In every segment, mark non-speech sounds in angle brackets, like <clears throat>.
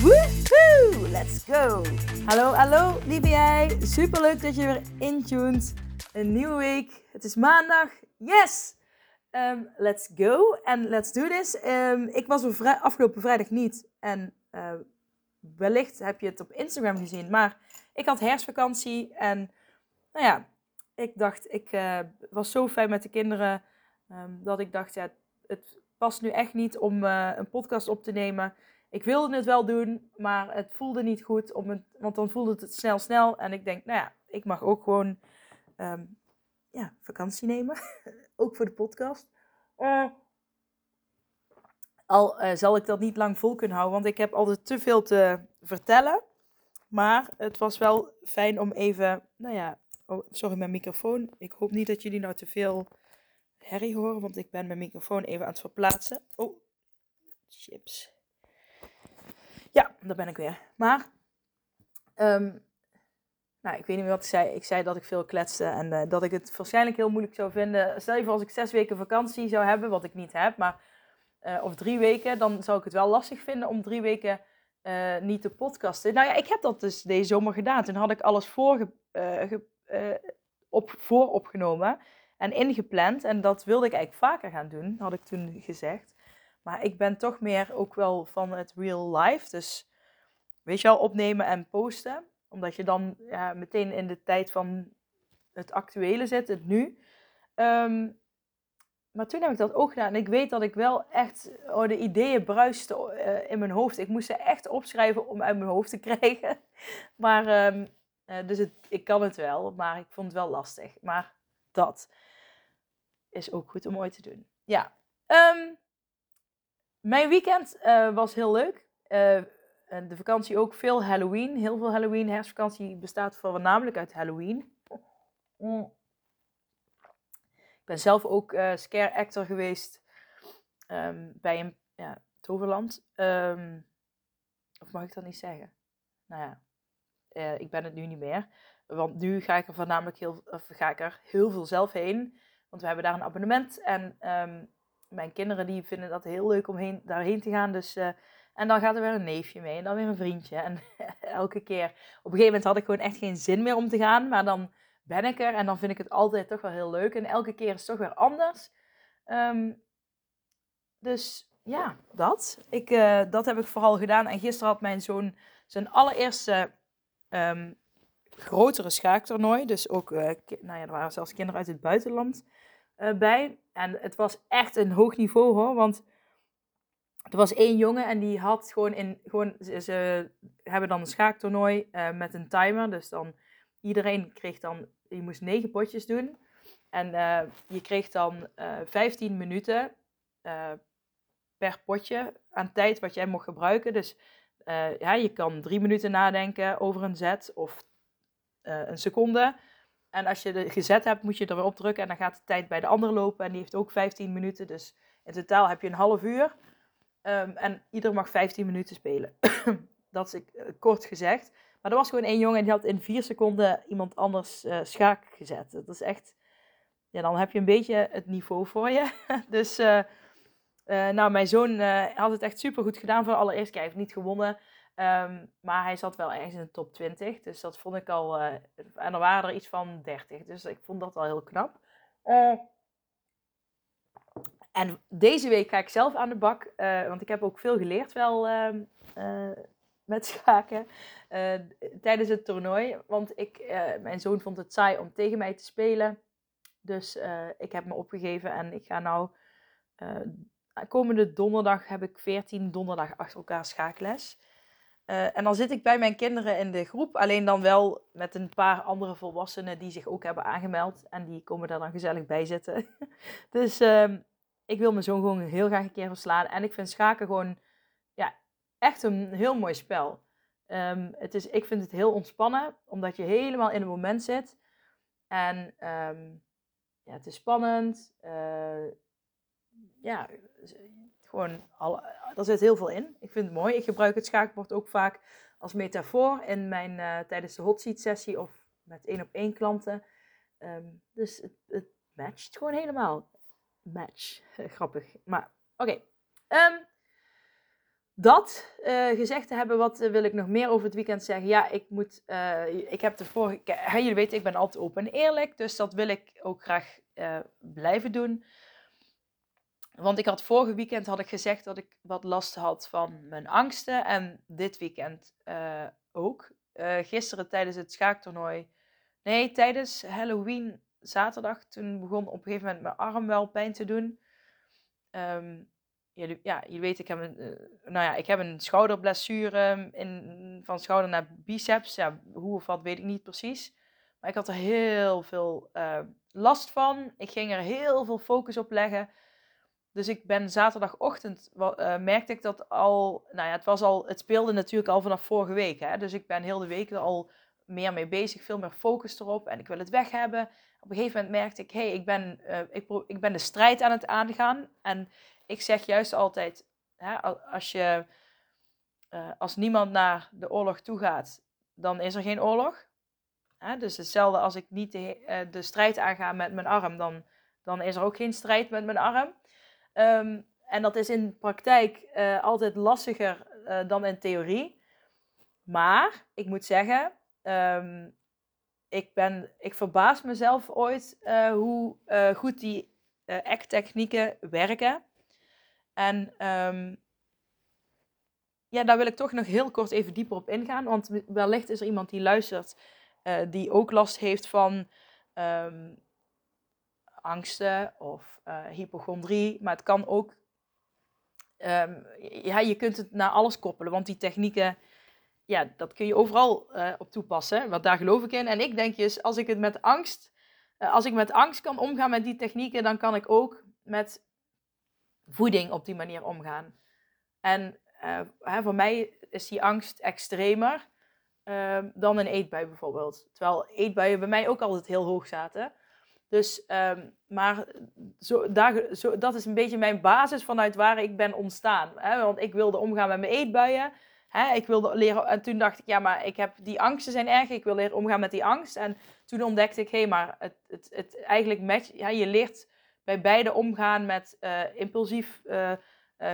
Woehoe! Let's go! Hallo, hallo, lieve jij. Super leuk dat je weer intuned. Een nieuwe week. Het is maandag. Yes! Um, let's go and let's do this. Um, ik was er afgelopen vrijdag niet. En uh, wellicht heb je het op Instagram gezien. Maar ik had herfstvakantie. En nou ja, ik dacht, ik uh, was zo fijn met de kinderen. Um, dat ik dacht, ja, het past nu echt niet om uh, een podcast op te nemen ik wilde het wel doen, maar het voelde niet goed. Om het, want dan voelde het snel, snel. En ik denk, nou ja, ik mag ook gewoon um, ja, vakantie nemen. <laughs> ook voor de podcast. Uh, al uh, zal ik dat niet lang vol kunnen houden, want ik heb altijd te veel te vertellen. Maar het was wel fijn om even, nou ja, oh, sorry mijn microfoon. Ik hoop niet dat jullie nou te veel herrie horen, want ik ben mijn microfoon even aan het verplaatsen. Oh, chips. Ja, daar ben ik weer. Maar, um, nou, ik weet niet meer wat ik zei. Ik zei dat ik veel kletste en uh, dat ik het waarschijnlijk heel moeilijk zou vinden. Stel je voor als ik zes weken vakantie zou hebben, wat ik niet heb, maar, uh, of drie weken, dan zou ik het wel lastig vinden om drie weken uh, niet te podcasten. Nou ja, ik heb dat dus deze zomer gedaan. Toen had ik alles voor, op, voor opgenomen en ingepland. En dat wilde ik eigenlijk vaker gaan doen, had ik toen gezegd. Maar ik ben toch meer ook wel van het real life. Dus weet je wel, opnemen en posten. Omdat je dan meteen in de tijd van het actuele zit, het nu. Um, maar toen heb ik dat ook gedaan. En ik weet dat ik wel echt, oh, de ideeën bruisten uh, in mijn hoofd. Ik moest ze echt opschrijven om uit mijn hoofd te <laughs> krijgen. Maar, um, uh, dus het, ik kan het wel, maar ik vond het wel lastig. Maar dat is ook goed om ooit te doen. Ja. Um, mijn weekend uh, was heel leuk. Uh, de vakantie ook veel Halloween. Heel veel Halloween. Herfstvakantie bestaat voornamelijk uit Halloween. Mm. Ik ben zelf ook uh, scare actor geweest um, bij een ja, toverland. Um, of mag ik dat niet zeggen? Nou ja, ik ben het nu niet meer. Want nu ga ik er voornamelijk heel, ga ik er heel veel zelf heen. Want we hebben daar een abonnement. En um, mijn kinderen die vinden dat heel leuk om heen, daarheen te gaan. Dus, uh, en dan gaat er weer een neefje mee en dan weer een vriendje. En <laughs> elke keer, op een gegeven moment had ik gewoon echt geen zin meer om te gaan. Maar dan ben ik er en dan vind ik het altijd toch wel heel leuk. En elke keer is het toch weer anders. Um, dus ja, dat. Ik, uh, dat heb ik vooral gedaan. En gisteren had mijn zoon zijn allereerste um, grotere schaaktoernooi. Dus ook, uh, nou ja, er waren zelfs kinderen uit het buitenland uh, bij. En het was echt een hoog niveau hoor. Want er was één jongen en die had gewoon in. Gewoon, ze, hebben dan een schaaktoernooi uh, met een timer. Dus dan iedereen kreeg dan. Je moest negen potjes doen. En uh, je kreeg dan 15 minuten per potje aan tijd wat jij mocht gebruiken. Dus ja, je kan drie minuten nadenken over een zet of een seconde. En als je het gezet hebt, moet je er weer op drukken en dan gaat de tijd bij de ander lopen. En die heeft ook 15 minuten. Dus in totaal heb je een half uur. Um, en ieder mag 15 minuten spelen. <coughs> dat is uh, kort gezegd. Maar er was gewoon één jongen en die had in vier seconden iemand anders uh, schaak gezet. Dat is echt. Ja, dan heb je een beetje het niveau voor je. <laughs> dus. Uh, nou, mijn zoon had het echt super goed gedaan voor allereerst. Hij heeft niet gewonnen. Um, maar hij zat wel ergens in de top 20. Dus dat vond ik al. Uh, en er waren er iets van 30. Dus ik vond dat al heel knap. Uh, en deze week ga ik zelf aan de bak. Uh, want ik heb ook veel geleerd wel ehm, met schaken. tijdens het toernooi. Want ik, mijn zoon vond het saai om tegen mij te spelen. Dus ik heb me opgegeven en ik ga nou. komende donderdag heb ik 14 donderdag achter elkaar schaakles. Uh, en dan zit ik bij mijn kinderen in de groep, alleen dan wel met een paar andere volwassenen die zich ook hebben aangemeld. En die komen daar dan gezellig bij zitten. <laughs> dus uh, ik wil mijn zoon gewoon heel graag een keer verslaan. En ik vind schaken gewoon ja, echt een heel mooi spel. Ehm, het is, ik vind het heel ontspannen, omdat je helemaal in het moment zit. En ehm, ja, het is spannend. Uh, ja, gewoon, er zit heel veel in. Ik vind het mooi. Ik gebruik het schaakbord ook vaak als metafoor in mijn, uh, tijdens de hot seat sessie of met één op één klanten. Um, dus het, het, matcht gewoon helemaal. Match. <laughs> Grappig. Maar oké. Um, dat uh, gezegd te hebben, wat uh, wil ik nog meer over het weekend zeggen? Ja, ik moet, ik heb de vorige, ja, jullie weten, ik ben altijd open en eerlijk, dus dat wil ik ook graag blijven doen. Want ik had vorige weekend had ik gezegd dat ik wat last had van mijn angsten en dit weekend ook. gisteren tijdens het schaaktoernooi, nee, tijdens Halloween zaterdag, toen begon op een gegeven moment mijn arm wel pijn te doen. Um, jullie, ja, je weet, ik heb een, uh, nou ja, ik heb een schouderblessure in, van schouder naar biceps. Ja, hoe of wat weet ik niet precies. Maar ik had er heel veel last van. Ik ging er heel veel focus op leggen. Dus ik ben zaterdagochtend, uh, merkte ik dat al, nou ja, het was al, het speelde natuurlijk al vanaf vorige week. Hè? Dus ik ben heel de week er al meer mee bezig, veel meer focus erop en ik wil het weg hebben. Op een gegeven moment merkte ik, hé, hey, ik, ben, ik, ik ben de strijd aan het aangaan en ik zeg juist altijd, hè, als, je, uh, als niemand naar de oorlog toe gaat, dan is er geen oorlog. Hè, dus hetzelfde als ik niet de, de, strijd aanga met mijn arm, dan, dan is er ook geen strijd met mijn arm. Um, en dat is in praktijk uh, altijd lastiger dan in theorie. Maar ik moet zeggen, um, ik, ben, ik verbaas mezelf ooit hoe goed die act-technieken werken. En um, ja, daar wil ik toch nog heel kort even dieper op ingaan. Want wellicht is er iemand die luistert die ook last heeft van angsten of uh, hypochondrie. Maar het kan ook. Um, ja, je kunt het naar alles koppelen. Want die technieken, ja, dat kun je overal uh, op toepassen. Want daar geloof ik in. En ik denk dus, als ik het met angst. als ik met angst kan omgaan met die technieken, dan kan ik ook met voeding op die manier omgaan. En hè, voor mij is die angst extremer uh, dan een eetbui bijvoorbeeld. Terwijl eetbuien bij mij ook altijd heel hoog zaten. Dus, um, maar zo, daar, zo, dat is een beetje mijn basis vanuit waar ik ben ontstaan. Hè? Want ik wilde omgaan met mijn eetbuien. Hè? Ik wilde leren, en toen dacht ik, ja, maar ik heb, die angsten zijn erg. Ik wil leren omgaan met die angst. En toen ontdekte ik, hé, hey, maar het, het, het eigenlijk match, ja, je leert bij beide omgaan met uh, impulsief uh, uh,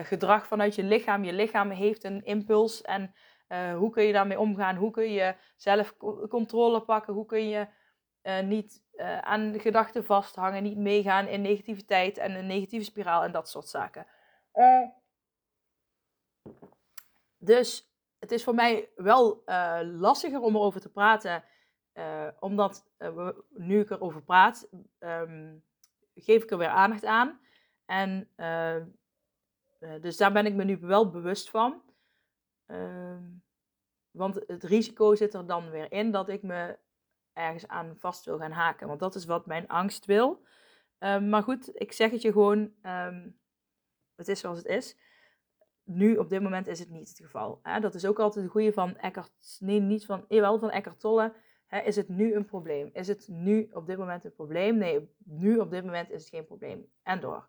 gedrag vanuit je lichaam. Je lichaam heeft een impuls en hoe kun je daarmee omgaan? Hoe kun je zelf controle pakken? Hoe kun je niet aan gedachten vasthangen, niet meegaan in negativiteit en een negatieve spiraal en dat soort zaken. dus het is voor mij wel lastiger om erover te praten, omdat we, nu ik erover praat, um, geef ik er weer aandacht aan. En uh, dus daar ben ik me nu wel bewust van. Uh, want het risico zit er dan weer in dat ik me ergens aan vast wil gaan haken. Want dat is wat mijn angst wil. Uh, maar goed, ik zeg het je gewoon. Um, het is zoals het is. Nu, op dit moment, is het niet het geval. Hè? Dat is ook altijd de goede van Eckhart. Nee, niet van. Wel van Eckhart Tolle is het nu een probleem? Is het nu op dit moment een probleem? Nee, nu op dit moment is het geen probleem. En door.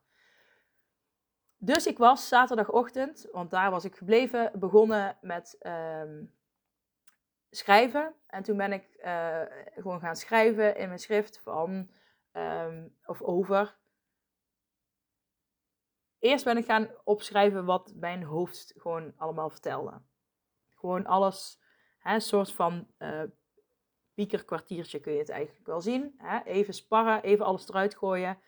Dus ik was zaterdagochtend, want daar was ik gebleven, begonnen met ehm, schrijven. En toen ben ik uh, gewoon gaan schrijven in mijn schrift van um, of over. Eerst ben ik gaan opschrijven wat mijn hoofd gewoon allemaal vertelde. Gewoon alles, hè, een soort van uh, kwartiertje kun je het eigenlijk wel zien. Hè? Even sparren, even alles eruit gooien.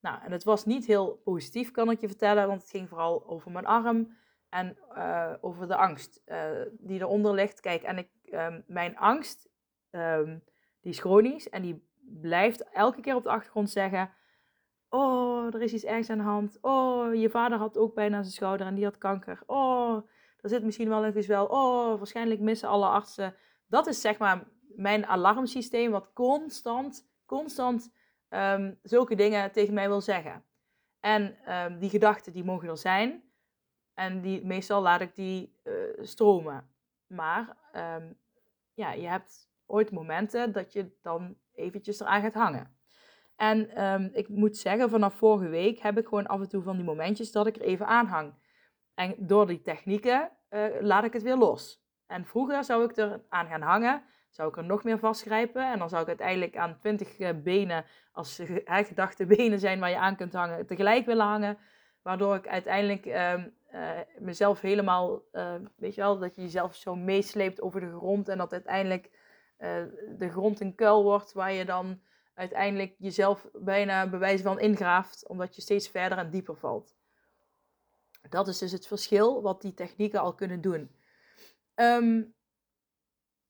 Nou, en het was niet heel positief, kan ik je vertellen, want het ging vooral over mijn arm en uh, over de angst uh, die eronder ligt. Kijk, en ik, um, mijn angst, um, die is chronisch en die blijft elke keer op de achtergrond zeggen: Oh, er is iets ergs aan de hand. Oh, je vader had ook bijna zijn schouder en die had kanker. Oh, er zit misschien wel een wel. Oh, waarschijnlijk missen alle artsen. Dat is zeg maar mijn alarmsysteem wat constant, constant um, zulke dingen tegen mij wil zeggen. En die gedachten die mogen er zijn. En die, meestal laat ik die uh, stromen. Maar ehm, ja, je hebt ooit momenten dat je dan eventjes eraan gaat hangen. En ehm, ik moet zeggen, vanaf vorige week heb ik gewoon af en toe van die momentjes dat ik er even aan hang. En door die technieken uh, laat ik het weer los. En vroeger zou ik er aan gaan hangen, zou ik er nog meer vastgrijpen. En dan zou ik uiteindelijk aan 20 eh, benen, als gedachte benen zijn waar je aan kunt hangen, tegelijk willen hangen. Waardoor ik uiteindelijk um, uh, mezelf helemaal, uh, weet je wel, dat je jezelf zo meesleept over de grond. En dat uiteindelijk de grond een kuil wordt waar je dan uiteindelijk jezelf bijna bewijs van ingraaft, omdat je steeds verder en dieper valt. Dat is dus het verschil wat die technieken al kunnen doen. Ehm,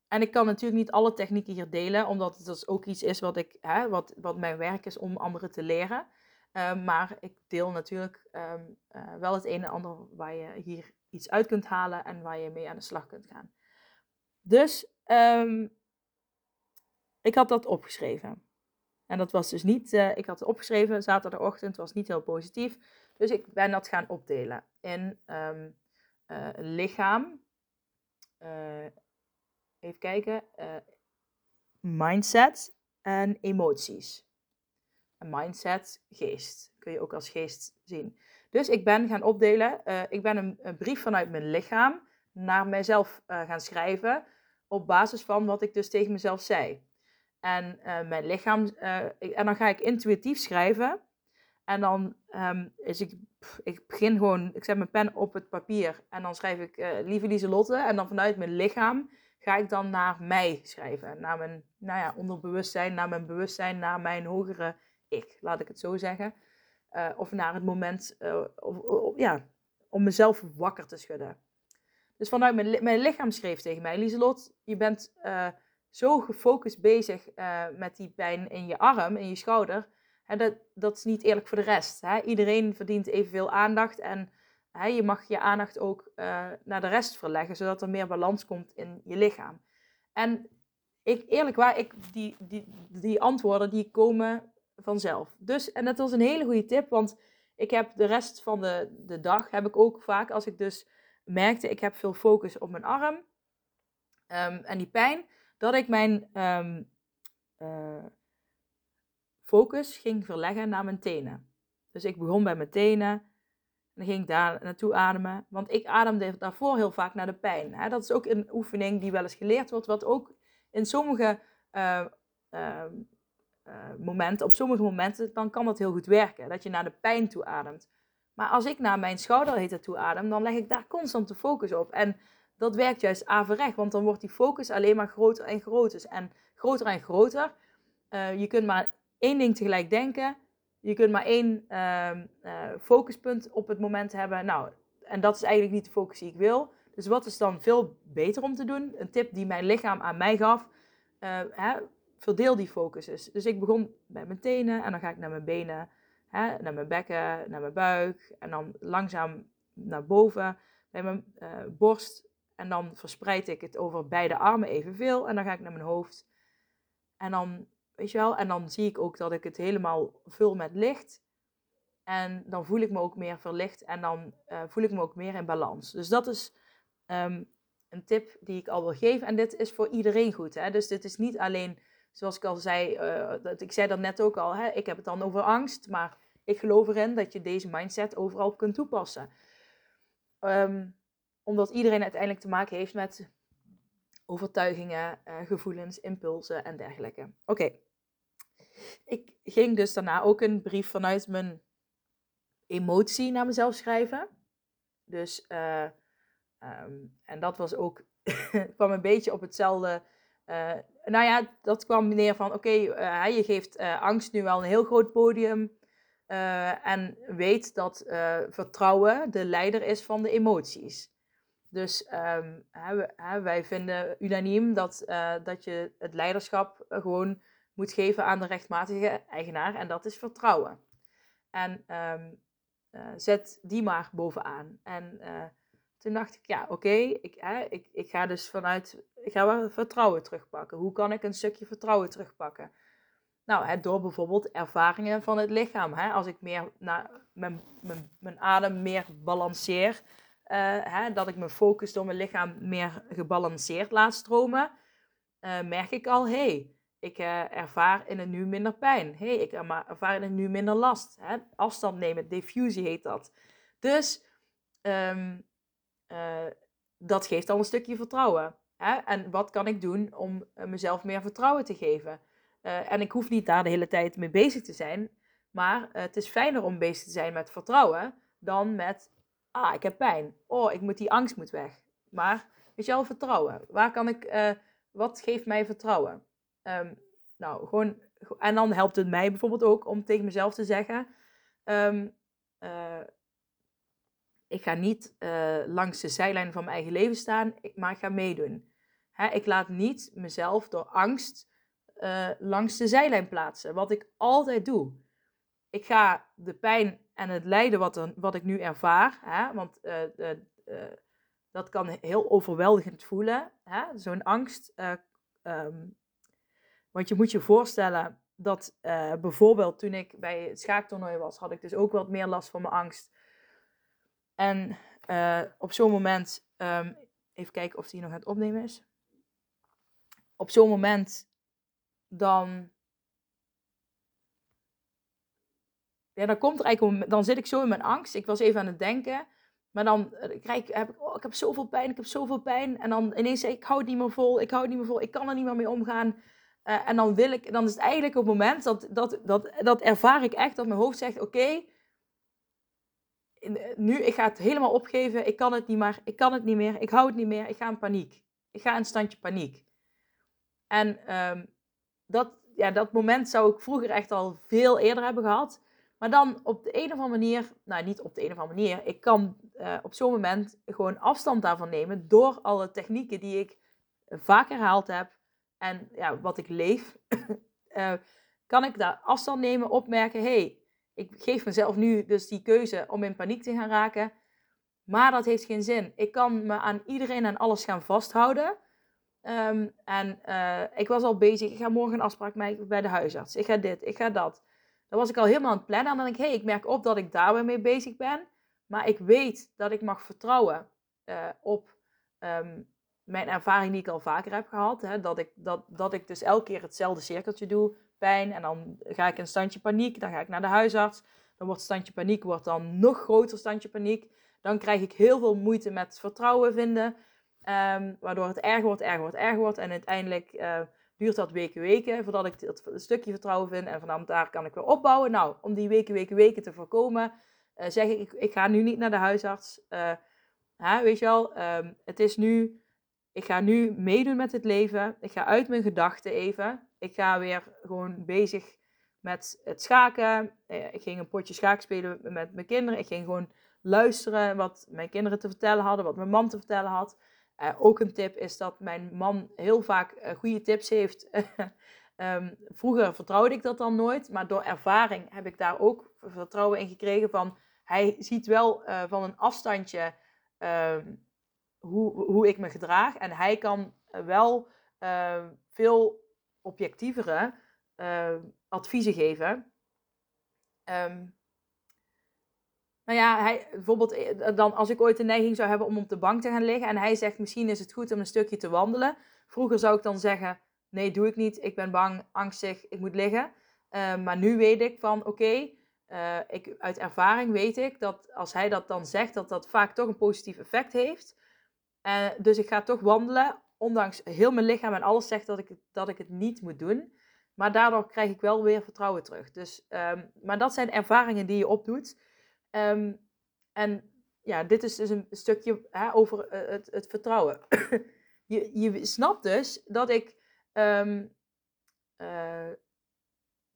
en ik kan natuurlijk niet alle technieken hier delen, omdat het dus ook iets is wat, ik, hè, wat, wat mijn werk is om anderen te leren. Ehm, maar ik deel natuurlijk ehm, eh, wel het een en ander waar je hier iets uit kunt halen en waar je mee aan de slag kunt gaan. Dus ik had dat opgeschreven. En dat was dus niet, uh, ik had het opgeschreven zaterdagochtend, was niet heel positief. Dus ik ben dat gaan opdelen in uh, lichaam, even kijken, mindset en emoties. En mindset, geest, kun je ook als geest zien. Dus ik ben gaan opdelen, ik ben een, brief vanuit mijn lichaam naar mijzelf gaan schrijven op basis van wat ik dus tegen mezelf zei. En uh, mijn lichaam. En dan ga ik intuïtief schrijven. En dan um, is ik. ik begin gewoon. Ik zet mijn pen op het papier. En dan schrijf ik uh, lieve Lieselotte. En dan vanuit mijn lichaam ga ik dan naar mij schrijven. Naar mijn nou ja, onderbewustzijn, naar mijn bewustzijn, naar mijn hogere ik. Laat ik het zo zeggen. of naar het moment. Of, of, ja, om mezelf wakker te schudden. Dus vanuit mijn, mijn lichaam schreef tegen mij: Lieselot, je bent zo gefocust bezig met die pijn in je arm, in je schouder. Hè, dat, dat is niet eerlijk voor de rest. Hè. Iedereen verdient evenveel aandacht en hè, je mag je aandacht ook naar de rest verleggen, zodat er meer balans komt in je lichaam. En ik, eerlijk waar, ik, die, die, die antwoorden die komen vanzelf. Dus, en dat was een hele goede tip, want ik heb de rest van de, de dag, heb ik ook vaak, als ik dus merkte, ik heb veel focus op mijn arm um, en die pijn, dat ik mijn ehm, eh, focus ging verleggen naar mijn tenen. Dus ik begon bij mijn tenen en dan ging ik daar naartoe ademen. Want ik ademde daarvoor heel vaak naar de pijn. Hè? Dat is ook een oefening die wel eens geleerd wordt, wat ook in sommige uh, uh, momenten, op sommige momenten, dan kan dat heel goed werken. Dat je naar de pijn toe ademt. Maar als ik naar mijn schouder heet toe adem, dan leg ik daar constant de focus op. En dat werkt juist averecht, want dan wordt die focus alleen maar groter en groter. En groter en groter. Uh, je kunt maar één ding tegelijk denken. Je kunt maar één uh, uh, focuspunt op het moment hebben. Nou, en dat is eigenlijk niet de focus die ik wil. Dus wat is dan veel beter om te doen? Een tip die mijn lichaam aan mij gaf. Eh, hè, verdeel die focuses. Dus ik begon bij mijn tenen en dan ga ik naar mijn benen, hè, naar mijn bekken, naar mijn buik. En dan langzaam naar boven, bij mijn borst, en dan verspreid ik het over beide armen evenveel. En dan ga ik naar mijn hoofd. En dan, weet je wel, en dan zie ik ook dat ik het helemaal vul met licht. En dan voel ik me ook meer verlicht en dan uh, voel ik me ook meer in balans. Dus dat is um, een tip die ik al wil geven. En dit is voor iedereen goed. Hè? Dus dit is niet alleen, zoals ik al zei, uh, dat, ik zei dat net ook al, hè? ik heb het dan over angst. Maar ik geloof erin dat je deze mindset overal kunt toepassen. Um, omdat iedereen uiteindelijk te maken heeft met overtuigingen, uh, gevoelens, impulsen en dergelijke. Oké. Ik ging dus daarna ook een brief vanuit mijn emotie naar mezelf schrijven. Dus, uh, um, en dat was ook, <laughs> kwam een beetje op hetzelfde. Uh, nou ja, dat kwam neer van: oké, okay, je geeft angst nu wel een heel groot podium. en weet dat vertrouwen de leider is van de emoties. Dus hè, wij vinden unaniem dat, dat je het leiderschap gewoon moet geven aan de rechtmatige eigenaar. En dat is vertrouwen. En uh, zet die maar bovenaan. En toen dacht ik, ja, oké, ik, ik, ik ga dus vanuit, ik ga wel vertrouwen terugpakken. Hoe kan ik een stukje vertrouwen terugpakken? Nou, hè, door bijvoorbeeld ervaringen van het lichaam. Hè? Als ik meer naar mijn, mijn, mijn adem meer balanceer, eh, hè, dat ik mijn focus door mijn lichaam meer gebalanceerd laat stromen, uh, merk ik al, hey, ik uh, ervaar in het nu minder pijn. hey, ik ervaar in het nu minder last. Hè? Afstand nemen, diffusie heet dat. Dus um, dat geeft al een stukje vertrouwen. Hè? En wat kan ik doen om mezelf meer vertrouwen te geven? en ik hoef niet daar de hele tijd mee bezig te zijn. Maar het is fijner om bezig te zijn met vertrouwen dan met, ah, ik heb pijn. Oh, ik moet die angst moet weg. Maar, weet je wel, vertrouwen. Waar kan ik, wat geeft mij vertrouwen? Um, nou, gewoon, en dan helpt het mij bijvoorbeeld ook om tegen mezelf te zeggen, uh, ik ga niet uh, langs de zijlijn van mijn eigen leven staan, maar ik ga meedoen. Hè, ik laat niet mezelf door angst uh, langs de zijlijn plaatsen, wat ik altijd doe. Ik ga de pijn en het lijden wat, wat ik nu ervaar, hè, want uh, dat kan heel overweldigend voelen, zo'n angst. Um, want je moet je voorstellen dat bijvoorbeeld toen ik bij het schaaktoernooi was, had ik dus ook wat meer last van mijn angst. En op zo'n moment, um, even kijken of die nog aan het opnemen is. Op zo'n moment dan ja, dan komt er eigenlijk, dan zit ik zo in mijn angst. Ik was even aan het denken. Maar dan eh, krijg, heb ik, oh, ik heb zoveel pijn, ik heb zoveel pijn. En dan ineens zeg ik, ik hou het niet meer vol, ik hou het niet meer vol, ik kan er niet meer mee omgaan. Uh, en dan wil ik, dan is het eigenlijk op het moment dat, dat, dat, dat ervaar ik echt, dat mijn hoofd zegt, oké, nu, ik ga het helemaal opgeven, ik kan het niet meer, ik kan het niet meer, ik hou het niet meer, ik ga in paniek. Ik ga in standje paniek. En um, dat, ja, dat moment zou ik vroeger echt al veel eerder hebben gehad. Maar dan op de een of andere manier, nou niet op de een of andere manier, ik kan uh, op zo'n moment gewoon afstand daarvan nemen door alle technieken die ik vaak herhaald heb en ja, wat ik leef. uh, <coughs> kan ik daar afstand nemen, opmerken, hey, ik geef mezelf nu dus die keuze om in paniek te gaan raken. Maar dat heeft geen zin. Ik kan me aan iedereen en alles gaan vasthouden. Um, en uh, ik was al bezig, ik ga morgen een afspraak maken bij de huisarts. Ik ga dit, ik ga dat. Dan was ik al helemaal aan het plannen. En dan denk ik, hé, hey, ik merk op dat ik daar mee bezig ben. Maar ik weet dat ik mag vertrouwen uh, op um, mijn ervaring die ik al vaker heb gehad. Hè? Dat, ik, dat, dat ik dus elke keer hetzelfde cirkeltje doe. Pijn. En dan ga ik een standje paniek. Dan ga ik naar de huisarts. Dan wordt standje paniek wordt dan nog groter standje paniek. Dan krijg ik heel veel moeite met vertrouwen vinden. Um, waardoor het erger wordt, erger wordt, erger wordt. En uiteindelijk uh, duurt dat weken, weken, voordat ik dat stukje vertrouwen vind. En vanaf daar kan ik weer opbouwen. Nou, om die weken, weken, weken te voorkomen, uh, zeg ik, ik, ga nu niet naar de huisarts. Hè, weet je wel, um, het is nu, ik ga nu meedoen met het leven. Ik ga uit mijn gedachten even. Ik ga weer gewoon bezig met het schaken. Uh, ik ging een potje schaak spelen met mijn kinderen. Ik ging gewoon luisteren wat mijn kinderen te vertellen hadden, wat mijn man te vertellen had. Uh, ook een tip is dat mijn man heel vaak uh, goede tips heeft. um, <laughs> vroeger vertrouwde ik dat dan nooit, maar door ervaring heb ik daar ook vertrouwen in gekregen van hij ziet wel van een afstandje ehm, hoe, hoe ik me gedraag en hij kan wel ehm, veel objectievere adviezen geven. Um, nou ja, hij, bijvoorbeeld eh, dan als ik ooit de neiging zou hebben om op de bank te gaan liggen en hij zegt misschien is het goed om een stukje te wandelen. Vroeger zou ik dan zeggen nee doe ik niet, ik ben bang, angstig, ik moet liggen. Uh, maar nu weet ik van oké, ik, uit ervaring weet ik dat als hij dat dan zegt dat dat vaak toch een positief effect heeft. Uh, dus ik ga toch wandelen, ondanks heel mijn lichaam en alles zegt dat ik, dat ik het niet moet doen. Maar daardoor krijg ik wel weer vertrouwen terug. Dus, um, maar dat zijn ervaringen die je opdoet. Um, en ja, dit is dus een stukje hè, over uh, het, het, vertrouwen. <clears throat> je, je snapt dus dat ik. Um, uh,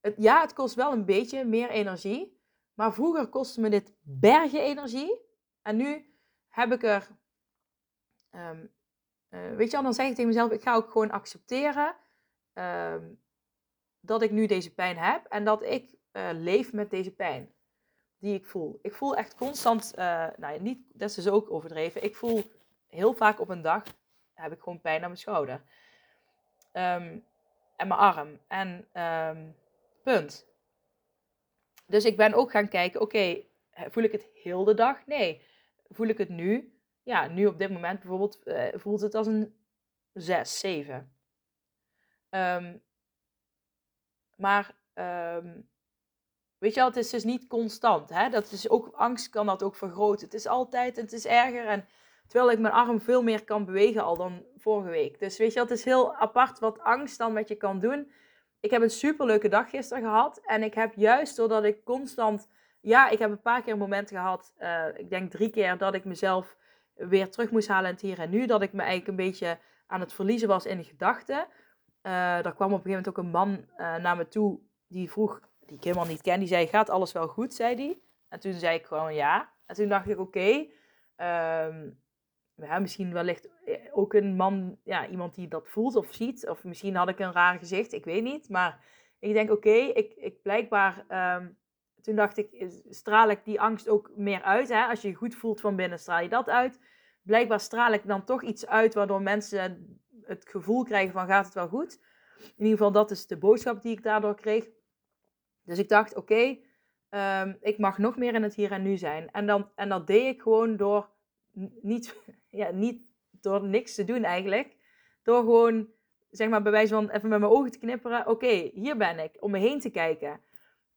het, ja, het kost wel een beetje meer energie. Maar vroeger kostte me dit bergen energie. En nu heb ik er. Um, uh, weet je wel, dan zeg ik tegen mezelf: ik ga ook gewoon accepteren. dat ik nu deze pijn heb. En dat ik leef met deze pijn die ik voel. Ik voel echt constant, uh, nou niet, dat is dus ook overdreven. Ik voel heel vaak op een dag, heb ik gewoon pijn aan mijn schouder. Um, en mijn arm. En punt. Dus ik ben ook gaan kijken, oké, voel ik het heel de dag? Nee. Voel ik het nu? Ja, nu op dit moment bijvoorbeeld uh, voelt het als een 6, 7. Um, maar um, weet je wel, het is dus niet constant. Hè? Dat is ook, angst kan dat ook vergroten. Het is altijd, het is erger. En terwijl ik mijn arm veel meer kan bewegen al dan vorige week. Dus weet je wel, het is heel apart wat angst dan met je kan doen. Ik heb een superleuke dag gisteren gehad. En ik heb juist doordat ik constant... Ja, ik heb een paar keer een moment gehad. Uh, ik denk drie keer dat ik mezelf weer terug moest halen in het hier en nu. Dat ik me eigenlijk een beetje aan het verliezen was in gedachten. Uh, er kwam op een gegeven moment ook een man uh, naar me toe die vroeg, die ik helemaal niet ken, die zei: Gaat alles wel goed? zei die. En toen zei ik gewoon ja. En toen dacht ik: Oké, okay, um, ja, misschien wellicht eh, ook een man, ja, iemand die dat voelt of ziet. Of misschien had ik een raar gezicht, ik weet niet. Maar ik denk: Oké, ik, ik blijkbaar. Um, toen dacht ik: straal ik die angst ook meer uit? Hè? Als je je goed voelt van binnen, straal je dat uit. Blijkbaar straal ik dan toch iets uit waardoor mensen het gevoel krijgen van gaat het wel goed. In ieder geval, dat is de boodschap die ik daardoor kreeg. Dus ik dacht, oké, ehm, ik mag nog meer in het hier en nu zijn. En, dan, en dat deed ik gewoon door niet, <laughs> ja, niet door niks te doen eigenlijk. Door gewoon, zeg maar, bij wijze van even met mijn ogen te knipperen. Oké, hier ben ik, om me heen te kijken.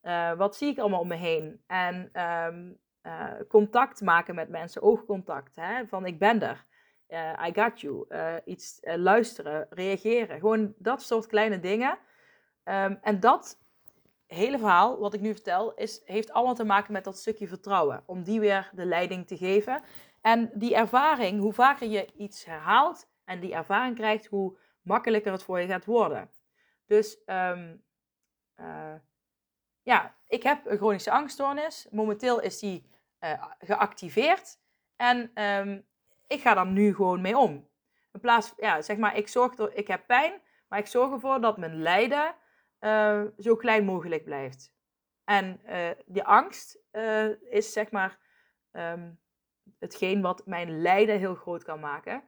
Uh, wat zie ik allemaal om me heen? En um, uh, contact maken met mensen, oogcontact. Hè? Van ik ben er. Uh, I got you. iets luisteren, reageren. Gewoon dat soort kleine dingen. Um, en dat hele verhaal, wat ik nu vertel, is, heeft allemaal te maken met dat stukje vertrouwen. Om die weer de leiding te geven. En die ervaring, hoe vaker je iets herhaalt en die ervaring krijgt, hoe makkelijker het voor je gaat worden. Dus um, ja, ik heb een chronische angststoornis. Momenteel is die uh, geactiveerd. En um, ik ga daar nu gewoon mee om. In plaats, ja, zeg maar, ik zorg er, ik heb pijn, maar ik zorg ervoor dat mijn lijden uh, zo klein mogelijk blijft. En uh, die angst is zeg maar um, hetgeen wat mijn lijden heel groot kan maken.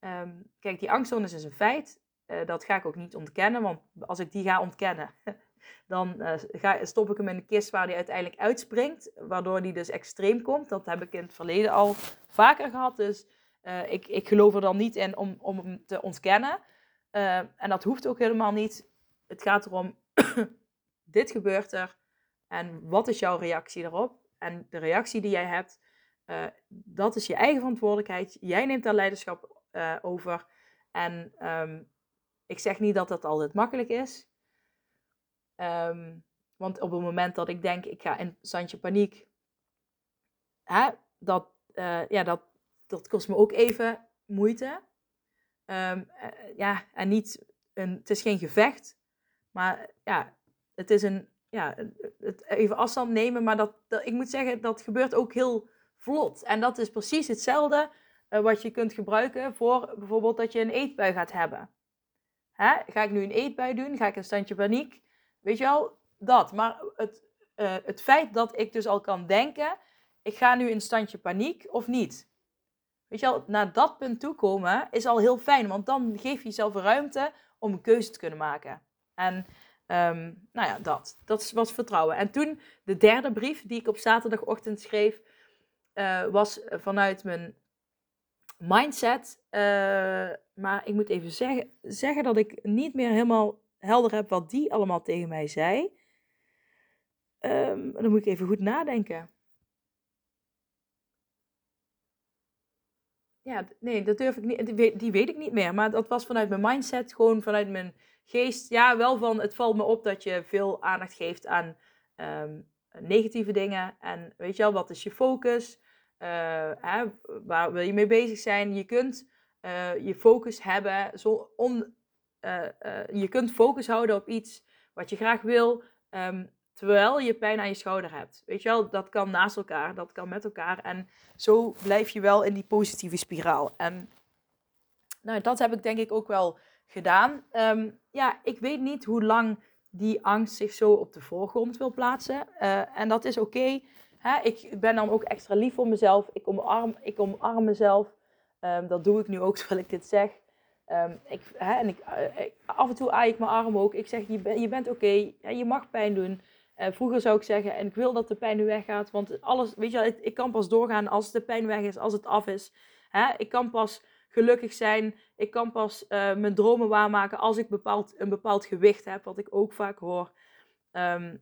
Um, kijk, die angststoornis is een feit. dat ga ik ook niet ontkennen, want als ik die ga ontkennen, <laughs> dan ga, stop ik hem in de kist waar die uiteindelijk uitspringt, waardoor die dus extreem komt. Dat heb ik in het verleden al vaker gehad, dus ik, ik geloof er dan niet in om, om hem te ontkennen. en dat hoeft ook helemaal niet het gaat erom, <coughs> dit gebeurt er en wat is jouw reactie daarop? En de reactie die jij hebt, dat is je eigen verantwoordelijkheid. Jij neemt daar leiderschap over. En um, ik zeg niet dat dat altijd makkelijk is. Um, want op het moment dat ik denk, ik ga in standje paniek, hè, dat, uh, ja, dat, dat kost me ook even moeite. Um, ja, en niet een, het is geen gevecht. Maar ja, het is een, ja, het even afstand nemen. Maar dat, dat, ik moet zeggen, dat gebeurt ook heel vlot. En dat is precies hetzelfde uh, wat je kunt gebruiken voor bijvoorbeeld dat je een eetbui gaat hebben. Hè? Ga ik nu een eetbui doen? Ga ik een standje paniek? Weet je wel, dat. Maar het, uh, het feit dat ik dus al kan denken, ik ga nu in standje paniek of niet. Weet je wel, naar dat punt toe komen is al heel fijn, want dan geef je jezelf ruimte om een keuze te kunnen maken. En um, nou ja, dat. Dat was vertrouwen. En toen de derde brief die ik op zaterdagochtend schreef, uh, was vanuit mijn mindset. Uh, maar ik moet even zeggen, zeggen dat ik niet meer helemaal helder heb wat die allemaal tegen mij zei. Um, dan moet ik even goed nadenken. Ja, nee, dat durf ik niet. Die weet, ik niet meer. Maar dat was vanuit mijn mindset, gewoon vanuit mijn geest, ja, wel van het valt me op dat je veel aandacht geeft aan um, negatieve dingen. En weet je wel, wat is je focus? Uh, hè, waar wil je mee bezig zijn? Je kunt uh, je focus hebben, zo on, uh, je kunt focus houden op iets wat je graag wil, um, terwijl je pijn aan je schouder hebt. Weet je wel, dat kan naast elkaar, dat kan met elkaar. En zo blijf je wel in die positieve spiraal. En nou, dat heb ik denk ik ook wel gedaan. Um, ja, ik weet niet hoe lang die angst zich zo op de voorgrond wil plaatsen. Uh, en dat is oké. Ik ben dan ook extra lief voor mezelf. Ik omarm, ik omarm mezelf. Um, dat doe ik nu ook <laughs> terwijl ik dit zeg. Um, ik, hè, en ik, uh, ik, af en toe aai ik mijn arm ook. Ik zeg, je, je bent oké. Ja, je mag pijn doen. Uh, vroeger zou ik zeggen, en ik wil dat de pijn nu weggaat. Want alles, weet je, ik, ik kan pas doorgaan als de pijn weg is, als het af is. Hè? Ik kan pas gelukkig zijn. Ik kan pas uh, mijn dromen waarmaken als ik bepaald, een bepaald gewicht heb, wat ik ook vaak hoor. Uh,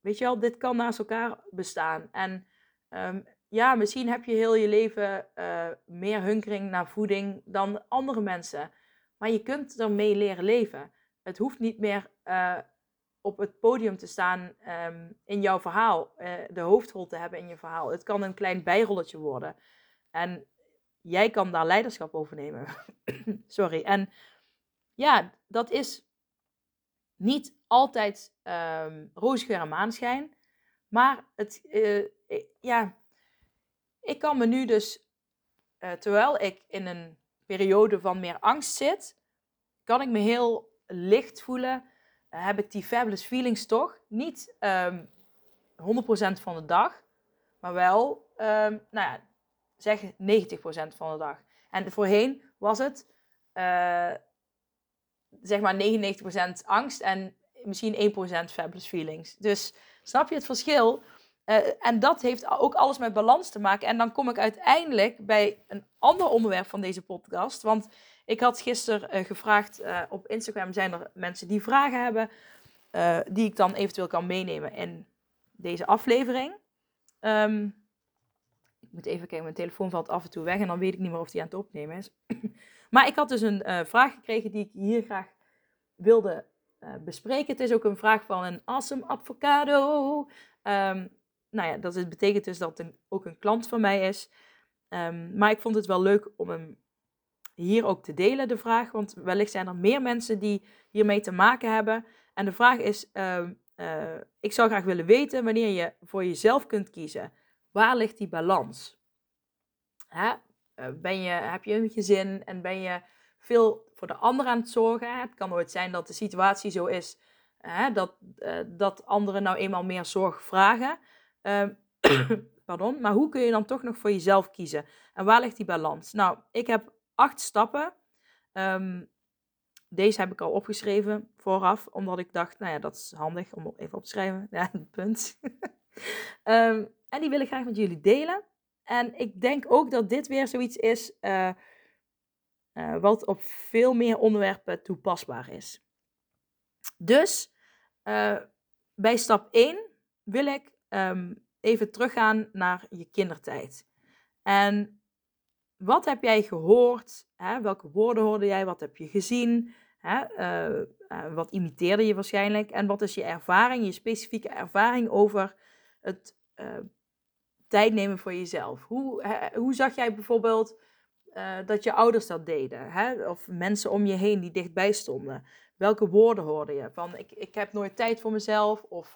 weet je wel, dit kan naast elkaar bestaan. En um, ja, misschien heb je heel je leven uh, meer hunkering naar voeding dan andere mensen. Maar je kunt ermee leren leven. Het hoeft niet meer op het podium te staan um, in jouw verhaal, de hoofdrol te hebben in je verhaal. Het kan een klein bijrolletje worden. En jij kan daar leiderschap over nemen. <coughs> Sorry. En ja, dat is niet altijd um, roosgeur en maanschijn. Maar het, ja, ik kan me nu dus, uh, terwijl ik in een periode van meer angst zit, kan ik me heel licht voelen. Uh, heb ik die fabulous feelings toch? Niet um, ehm, 100% van de dag, maar wel, um, nou ja, zeg 90% van de dag. En voorheen was het uh, zeg maar 99% angst en misschien 1% fabulous feelings. Dus snap je het verschil? Uh, en dat heeft ook alles met balans te maken. En dan kom ik uiteindelijk bij een ander onderwerp van deze podcast. Want ik had gisteren uh, gevraagd uh, op Instagram: zijn er mensen die vragen hebben, die ik dan eventueel kan meenemen in deze aflevering? Um, moet even kijken, mijn telefoon valt af en toe weg en dan weet ik niet meer of die aan het opnemen is. <clears throat> maar ik had dus een vraag gekregen die ik hier graag wilde bespreken. Het is ook een vraag van een awesome avocado. Um, nou ja, dat betekent dus dat het een, ook een klant van mij is. Um, maar ik vond het wel leuk om hem hier ook te delen, de vraag. Want wellicht zijn er meer mensen die hiermee te maken hebben. En de vraag is, uh, ik zou graag willen weten wanneer je voor jezelf kunt kiezen Waar ligt die balans? Hè? Eh, ben je, heb je een gezin en ben je veel voor de ander aan het zorgen? Het kan nooit zijn dat de situatie zo is hè, dat, uh, dat anderen nou eenmaal meer zorg vragen. Uh, <coughs> pardon, maar hoe kun je dan toch nog voor jezelf kiezen? En waar ligt die balans? Nou, ik heb acht stappen. Um, deze heb ik al opgeschreven vooraf, omdat ik dacht, nou ja, dat is handig om even op te schrijven. <laughs> Ja, punt. um, <laughs> En die wil ik graag met jullie delen. En ik denk ook dat dit weer zoiets is uh, uh, wat op veel meer onderwerpen toepasbaar is. Dus uh, bij stap 1 wil ik um, even teruggaan naar je kindertijd. En wat heb jij gehoord? Hè? Welke woorden hoorde jij? Wat heb je gezien? Hè? wat imiteerde je waarschijnlijk? En wat is je ervaring, je specifieke ervaring over het tijd nemen voor jezelf. Hoe, hoe zag jij bijvoorbeeld dat je ouders dat deden? Hè? Of mensen om je heen die dichtbij stonden? Welke woorden hoorde je? Van ik, ik heb nooit tijd voor mezelf. Of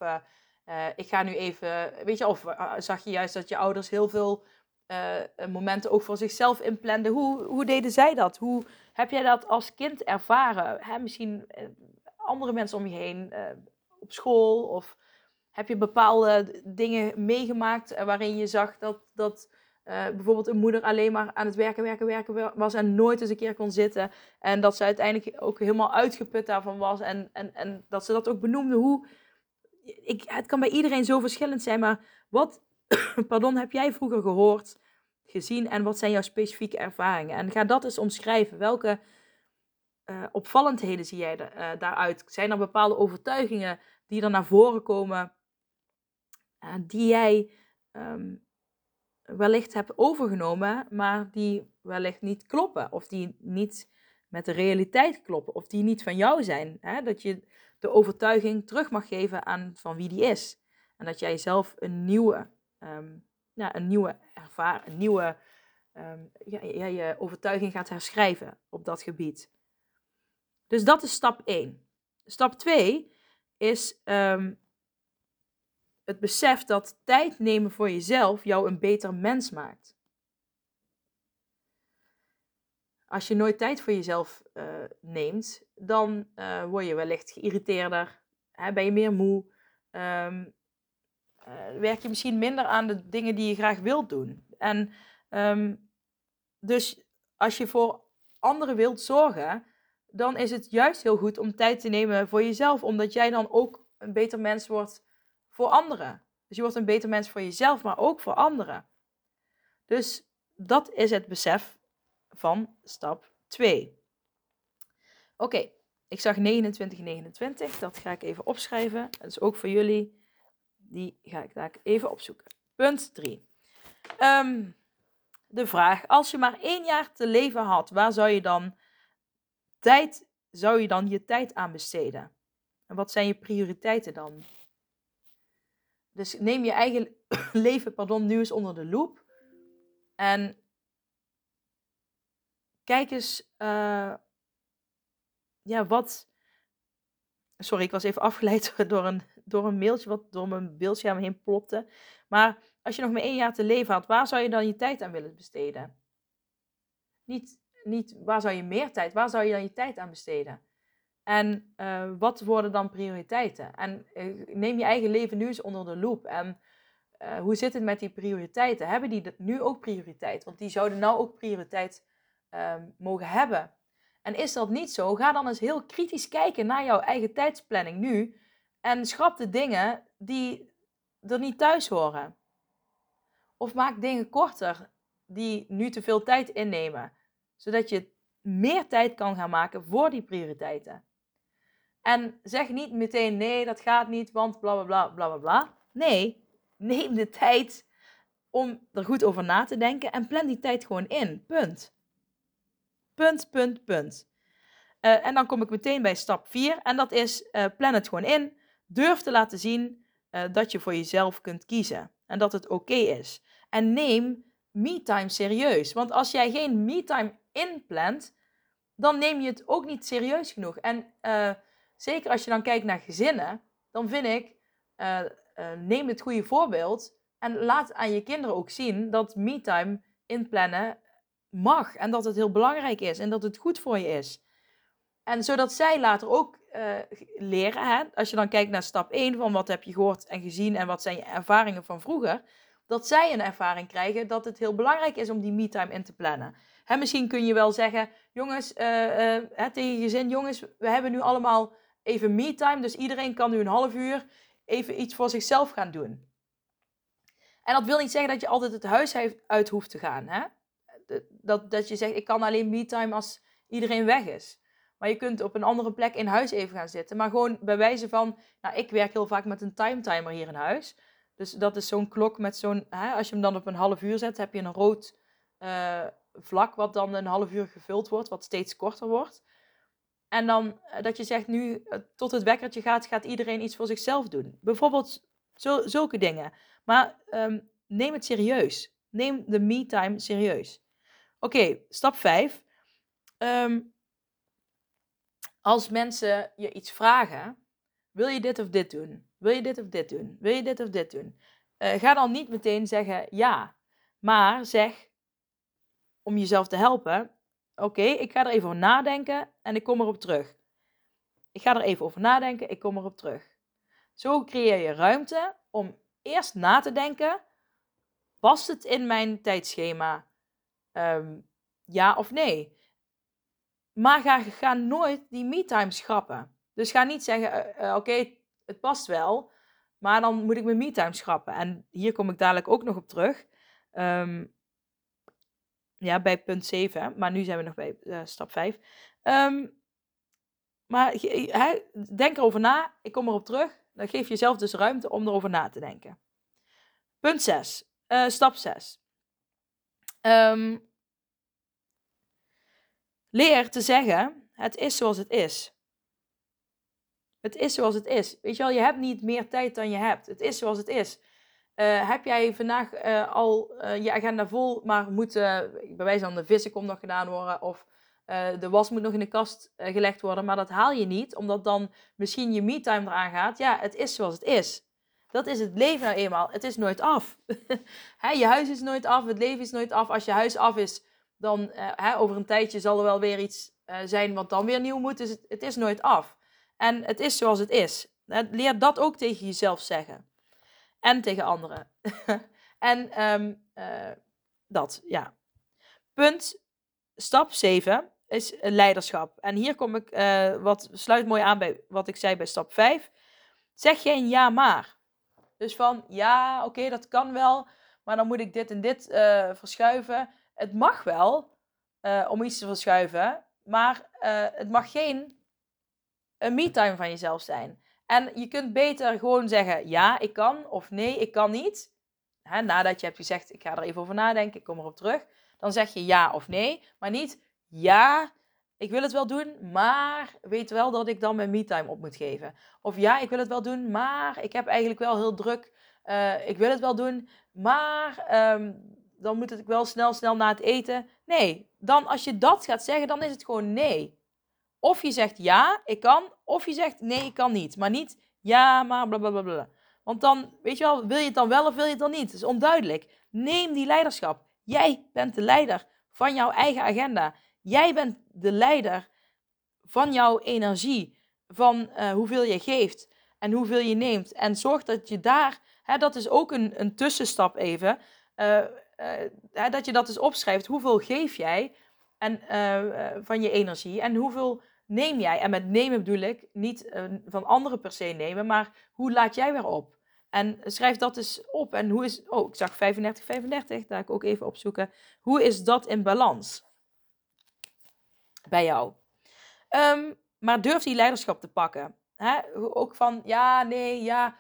uh, ik ga nu even. Weet je, of zag je juist dat je ouders heel veel momenten ook voor zichzelf inplanden? Hoe, hoe deden zij dat? Hoe heb jij dat als kind ervaren? Hè? Misschien andere mensen om je heen op school of heb je bepaalde dingen meegemaakt eh, waarin je zag dat, dat bijvoorbeeld een moeder alleen maar aan het werken, werken, werken was en nooit eens een keer kon zitten. En dat ze uiteindelijk ook helemaal uitgeput daarvan was en, en, en dat ze dat ook benoemde. Hoe, ik, het kan bij iedereen zo verschillend zijn, maar wat <coughs> pardon, heb jij vroeger gehoord, gezien en wat zijn jouw specifieke ervaringen? En ga dat eens omschrijven. Welke uh, opvallendheden zie jij uh, daaruit? Zijn er bepaalde overtuigingen die er naar voren komen uh, die jij um, wellicht hebt overgenomen, maar die wellicht niet kloppen. Of die niet met de realiteit kloppen. Of die niet van jou zijn. Hè? Dat je de overtuiging terug mag geven aan van wie die is. En dat jij zelf een nieuwe, ja, een nieuwe ervaring, een nieuwe um, je overtuiging gaat herschrijven op dat gebied. Dus dat is stap 1. Stap 2 is um, het besef dat tijd nemen voor jezelf jou een beter mens maakt. Als je nooit tijd voor jezelf uh, neemt, dan uh, word je wellicht geïrriteerder, hè, ben je meer moe, um, uh, werk je misschien minder aan de dingen die je graag wilt doen. En um, dus als je voor anderen wilt zorgen, dan is het juist heel goed om tijd te nemen voor jezelf, omdat jij dan ook een beter mens wordt voor anderen. Dus je wordt een beter mens voor jezelf, maar ook voor anderen. Dus dat is het besef van stap 2. Oké, ik zag 29, 29. Dat ga ik even opschrijven. Dat is ook voor jullie. Die ga ik daar even opzoeken. Punt 3. Ehm, de vraag: als je maar één jaar te leven had, waar zou je dan tijd, zou je dan je tijd aan besteden? En wat zijn je prioriteiten dan? Dus neem je eigen <coughs> leven, pardon, nu eens onder de loep. En kijk eens, uh, ja, wat. Sorry, ik was even <laughs> afgeleid door een, door een mailtje wat door mijn beeldscherm heen plopte. Maar als je nog maar één jaar te leven had, waar zou je dan je tijd aan willen besteden? Niet, niet waar zou je meer tijd, waar zou je dan je tijd aan besteden? En uh, wat worden dan prioriteiten? En uh, neem je eigen leven nu eens onder de loep. En hoe zit het met die prioriteiten? Hebben die nu ook prioriteit? Want die zouden nou ook prioriteit ehm, mogen hebben. En is dat niet zo, ga dan eens heel kritisch kijken naar jouw eigen tijdsplanning nu. En schrap de dingen die er niet thuis horen. Of maak dingen korter die nu te veel tijd innemen. Zodat je meer tijd kan gaan maken voor die prioriteiten. En zeg niet meteen nee, dat gaat niet, want bla bla bla bla bla bla. Nee, neem de tijd om er goed over na te denken en plan die tijd gewoon in. Punt. Punt, punt, punt. Uh, en dan kom ik meteen bij stap 4 en dat is uh, plan het gewoon in. Durf te laten zien uh, dat je voor jezelf kunt kiezen en dat het oké is. En neem me-time serieus. Want als jij geen me-time inplant, dan neem je het ook niet serieus genoeg. En zeker als je dan kijkt naar gezinnen, dan vind ik, neem het goede voorbeeld en laat aan je kinderen ook zien dat me-time inplannen mag en dat het heel belangrijk is en dat het goed voor je is. En zodat zij later ook uh, leren, hè? als je dan kijkt naar stap 1 van wat heb je gehoord en gezien en wat zijn je ervaringen van vroeger, dat zij een ervaring krijgen dat het heel belangrijk is om die me-time in te plannen. Hè, misschien kun je wel zeggen, jongens, uh, tegen je gezin, jongens, we hebben nu allemaal even me-time, dus iedereen kan nu een half uur even iets voor zichzelf gaan doen. En dat wil niet zeggen dat je altijd het huis uit hoeft te gaan. Hè? Dat, dat je zegt, ik kan alleen me-time als iedereen weg is. Maar je kunt op een andere plek in huis even gaan zitten. Maar gewoon bij wijze van, nou, ik werk heel vaak met een time timer hier in huis. Dus dat is zo'n klok met zo'n, als je hem dan op een half uur zet, heb je een rood uh, vlak wat dan een half uur gevuld wordt, wat steeds korter wordt. En dan uh, dat je zegt, nu uh, tot het wekkertje gaat, gaat iedereen iets voor zichzelf doen. Bijvoorbeeld zulke dingen. Maar um, neem het serieus. Neem de me-time serieus. Oké, stap 5. Um, ehm, als mensen je iets vragen, wil je dit of dit doen? Wil je dit of dit doen? Wil je dit of dit doen? Uh, ga dan niet meteen zeggen ja, maar zeg om jezelf te helpen: Oké, ik ga er even over nadenken en ik kom erop terug. Ik ga er even over nadenken, ik kom erop terug. Zo creëer je ruimte om eerst na te denken: past het in mijn tijdschema? Um, ja of nee? Maar ga, nooit die me-time schrappen. Dus ga niet zeggen, uh, uh, oké, het past wel, maar dan moet ik mijn me-time schrappen. En hier kom ik dadelijk ook nog op terug. Um, ja, bij punt 7, maar nu zijn we nog bij uh, stap 5. Um, ehm, maar he, denk erover na, ik kom erop terug. Dan geef je jezelf dus ruimte om erover na te denken. Punt 6, stap 6. Ehm, Leer te zeggen, het is zoals het is. Het is zoals het is. Weet je wel, je hebt niet meer tijd dan je hebt. Het is zoals het is. Uh, heb jij vandaag uh, al uh, je agenda vol, maar moet bij wijze van de vissen nog gedaan worden of de was moet nog in de kast gelegd worden, maar dat haal je niet, omdat dan misschien je me-time eraan gaat. Ja, het is zoals het is. Dat is het leven nou eenmaal. Het is nooit af. <laughs> je huis is nooit af, het leven is nooit af. Als je huis af is, dan uh, over een tijdje zal er wel weer iets uh, zijn wat dan weer nieuw moet. Dus het, het, is nooit af. En het is zoals het is. Leer dat ook tegen jezelf zeggen. En tegen anderen. <laughs> en um, uh, dat, ja. Punt, stap 7 is leiderschap. En hier kom ik, wat sluit mooi aan bij wat ik zei bij stap 5. Zeg geen ja maar. Dus van, ja, oké, dat kan wel, maar dan moet ik dit en dit verschuiven. het mag wel eh, om iets te verschuiven, maar eh, het mag geen een me-time van jezelf zijn. En je kunt beter gewoon zeggen ja, ik kan of nee, ik kan niet. Hè, nadat je hebt gezegd, ik ga er even over nadenken, ik kom erop terug. Dan zeg je ja of nee, maar niet ja, ik wil het wel doen, maar weet wel dat ik dan mijn me-time op moet geven. Of ja, ik wil het wel doen, maar ik heb eigenlijk wel heel druk. Uh, ik wil het wel doen, maar um, dan moet ik wel snel, snel na het eten. Nee, dan als je dat gaat zeggen, dan is het gewoon nee. Of je zegt ja, ik kan, of je zegt nee, ik kan niet. Maar niet ja, maar blablabla. Bla, bla, bla. Want dan, weet je wel, wil je het dan wel of wil je het dan niet? Het is onduidelijk. Neem die leiderschap. Jij bent de leider van jouw eigen agenda. Jij bent de leider van jouw energie, van uh, hoeveel je geeft en hoeveel je neemt. En zorg dat je daar, hè, dat is ook een, een tussenstap even, uh, uh, dat je dat eens opschrijft. Hoeveel geef jij en, van je energie en hoeveel neem jij? En met nemen bedoel ik niet van anderen per se nemen, maar hoe laat jij weer op? En schrijf dat eens op. En hoe is, oh, ik zag 35, 35, daar ik ook even opzoeken. Hoe is dat in balans? Bij jou. Um, maar durf die leiderschap te pakken. Hè? Ook van ja, nee, ja,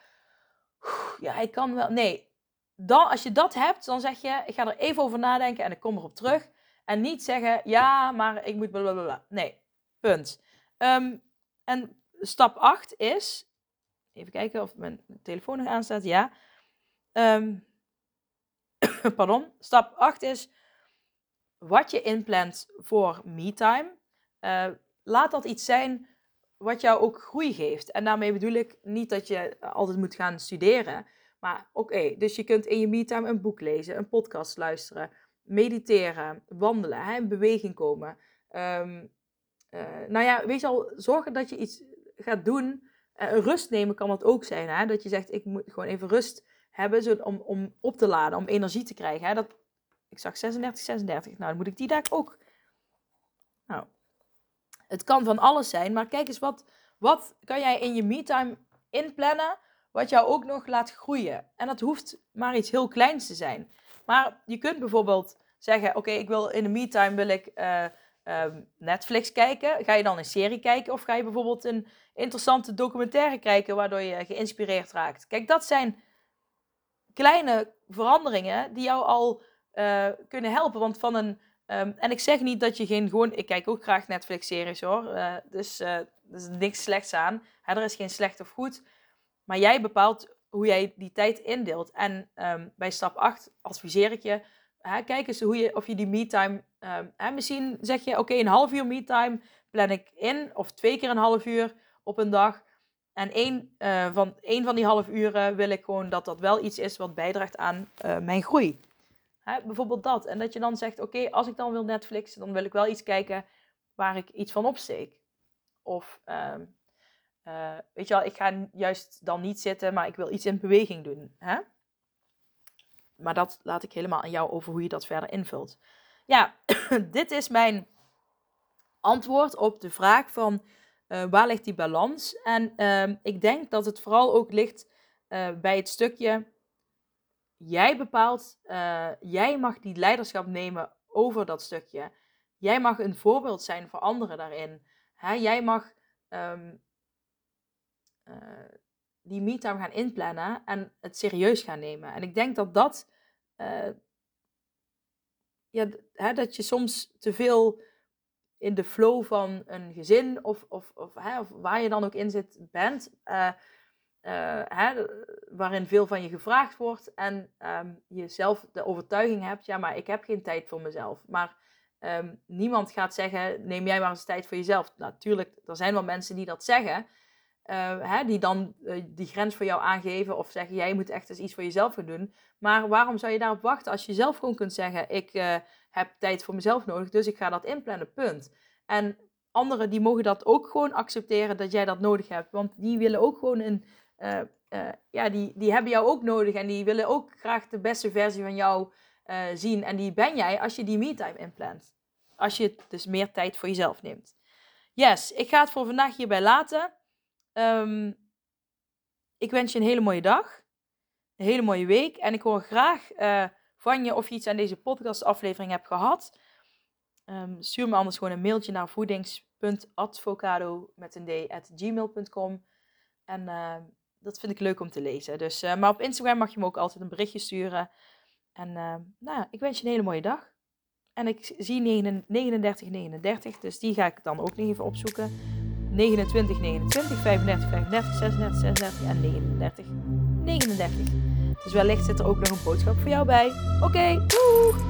ja, ik kan wel. Nee, dan, als je dat hebt, dan zeg je: ik ga er even over nadenken en ik kom erop terug. En niet zeggen: ja, maar ik moet blablabla. Nee, punt. Um, en stap 8 is. Even kijken of mijn telefoon nog aanstaat. Ja. Um, <coughs> pardon. Stap 8 is wat je inplant voor me-time, uh, laat dat iets zijn wat jou ook groei geeft. En daarmee bedoel ik niet dat je altijd moet gaan studeren. Maar oké, dus je kunt in je me-time een boek lezen, een podcast luisteren, mediteren, wandelen, hè, in beweging komen. Um, uh, nou ja, weet je al, zorgen dat je iets gaat doen. Rust nemen kan dat ook zijn. Hè? Dat je zegt, ik moet gewoon even rust hebben zo, om, om op te laden, om energie te krijgen. Hè? Dat, ik zag 36, 36. Nou, dan moet ik die daar ook. Nou, het kan van alles zijn, maar kijk eens wat, wat kan jij in je me-time inplannen, wat jou ook nog laat groeien. En dat hoeft maar iets heel kleins te zijn. Maar je kunt bijvoorbeeld zeggen, oké, ik wil in de me-time wil ik uh, Netflix kijken. Ga je dan een serie kijken of ga je bijvoorbeeld een interessante documentaire kijken waardoor je geïnspireerd raakt? Kijk, dat zijn kleine veranderingen die jou al uh, kunnen helpen. Want van een. Um, en ik zeg niet dat je geen gewoon. Ik kijk ook graag Netflix-series hoor. Uh, dus uh, er is niks slechts aan. Er is geen slecht of goed. Maar jij bepaalt hoe jij die tijd indeelt. En um, bij stap 8 adviseer ik je. Hè, kijk eens hoe je, of je die me-time. Um, misschien zeg je: oké, een half uur me-time plan ik in. Of twee keer een half uur op een dag. En één, uh, van, één van die half uren wil ik gewoon dat dat wel iets is wat bijdraagt aan mijn groei. Bijvoorbeeld dat. En dat je dan zegt, oké, als ik dan wil Netflixen, dan wil ik wel iets kijken waar ik iets van opsteek. Of, uh, uh, weet je wel, ik ga juist dan niet zitten, maar ik wil iets in beweging doen. Hè? Maar dat laat ik helemaal aan jou over hoe je dat verder invult. Ja, <coughs> dit is mijn antwoord op de vraag van uh, waar ligt die balans? En ehm, ik denk dat het vooral ook ligt uh, bij het stukje jij bepaalt, uh, jij mag die leiderschap nemen over dat stukje. Jij mag een voorbeeld zijn voor anderen daarin. Hè? Jij mag um, uh, die me-time gaan inplannen en het serieus gaan nemen. En ik denk dat dat, uh, ja, hè, dat je soms te veel in de flow van een gezin of, of, of, hè, of waar je dan ook in zit bent. Hè, waarin veel van je gevraagd wordt en um, je zelf de overtuiging hebt, ja, maar ik heb geen tijd voor mezelf. Maar um, niemand gaat zeggen, neem jij maar eens tijd voor jezelf. Natuurlijk, er zijn wel mensen die dat zeggen, uh, hè, die dan uh, die grens voor jou aangeven of zeggen, jij moet echt eens iets voor jezelf gaan doen. Maar waarom zou je daarop wachten als je zelf gewoon kunt zeggen, ik heb tijd voor mezelf nodig, dus ik ga dat inplannen, punt. En anderen die mogen dat ook gewoon accepteren dat jij dat nodig hebt, want die willen ook gewoon een uh, uh, ja, die, die hebben jou ook nodig en die willen ook graag de beste versie van jou uh, zien. En die ben jij als je die me-time inplant. Als je dus meer tijd voor jezelf neemt. Yes, ik ga het voor vandaag hierbij laten. Um, ik wens je een hele mooie dag. Een hele mooie week. En ik hoor graag van je of je iets aan deze podcastaflevering hebt gehad. Ehm, stuur me anders gewoon een mailtje naar voedings.advocado met een d at gmail.com. En uh, dat vind ik leuk om te lezen. Dus, uh, maar op Instagram mag je me ook altijd een berichtje sturen. En uh, nou, ik wens je een hele mooie dag. En ik zie 39, 39, dus die ga ik dan ook nog even opzoeken. 29, 29, 35, 35, 36, 36 en 39, 39. Dus wellicht zit er ook nog een boodschap voor jou bij. Oké, okay!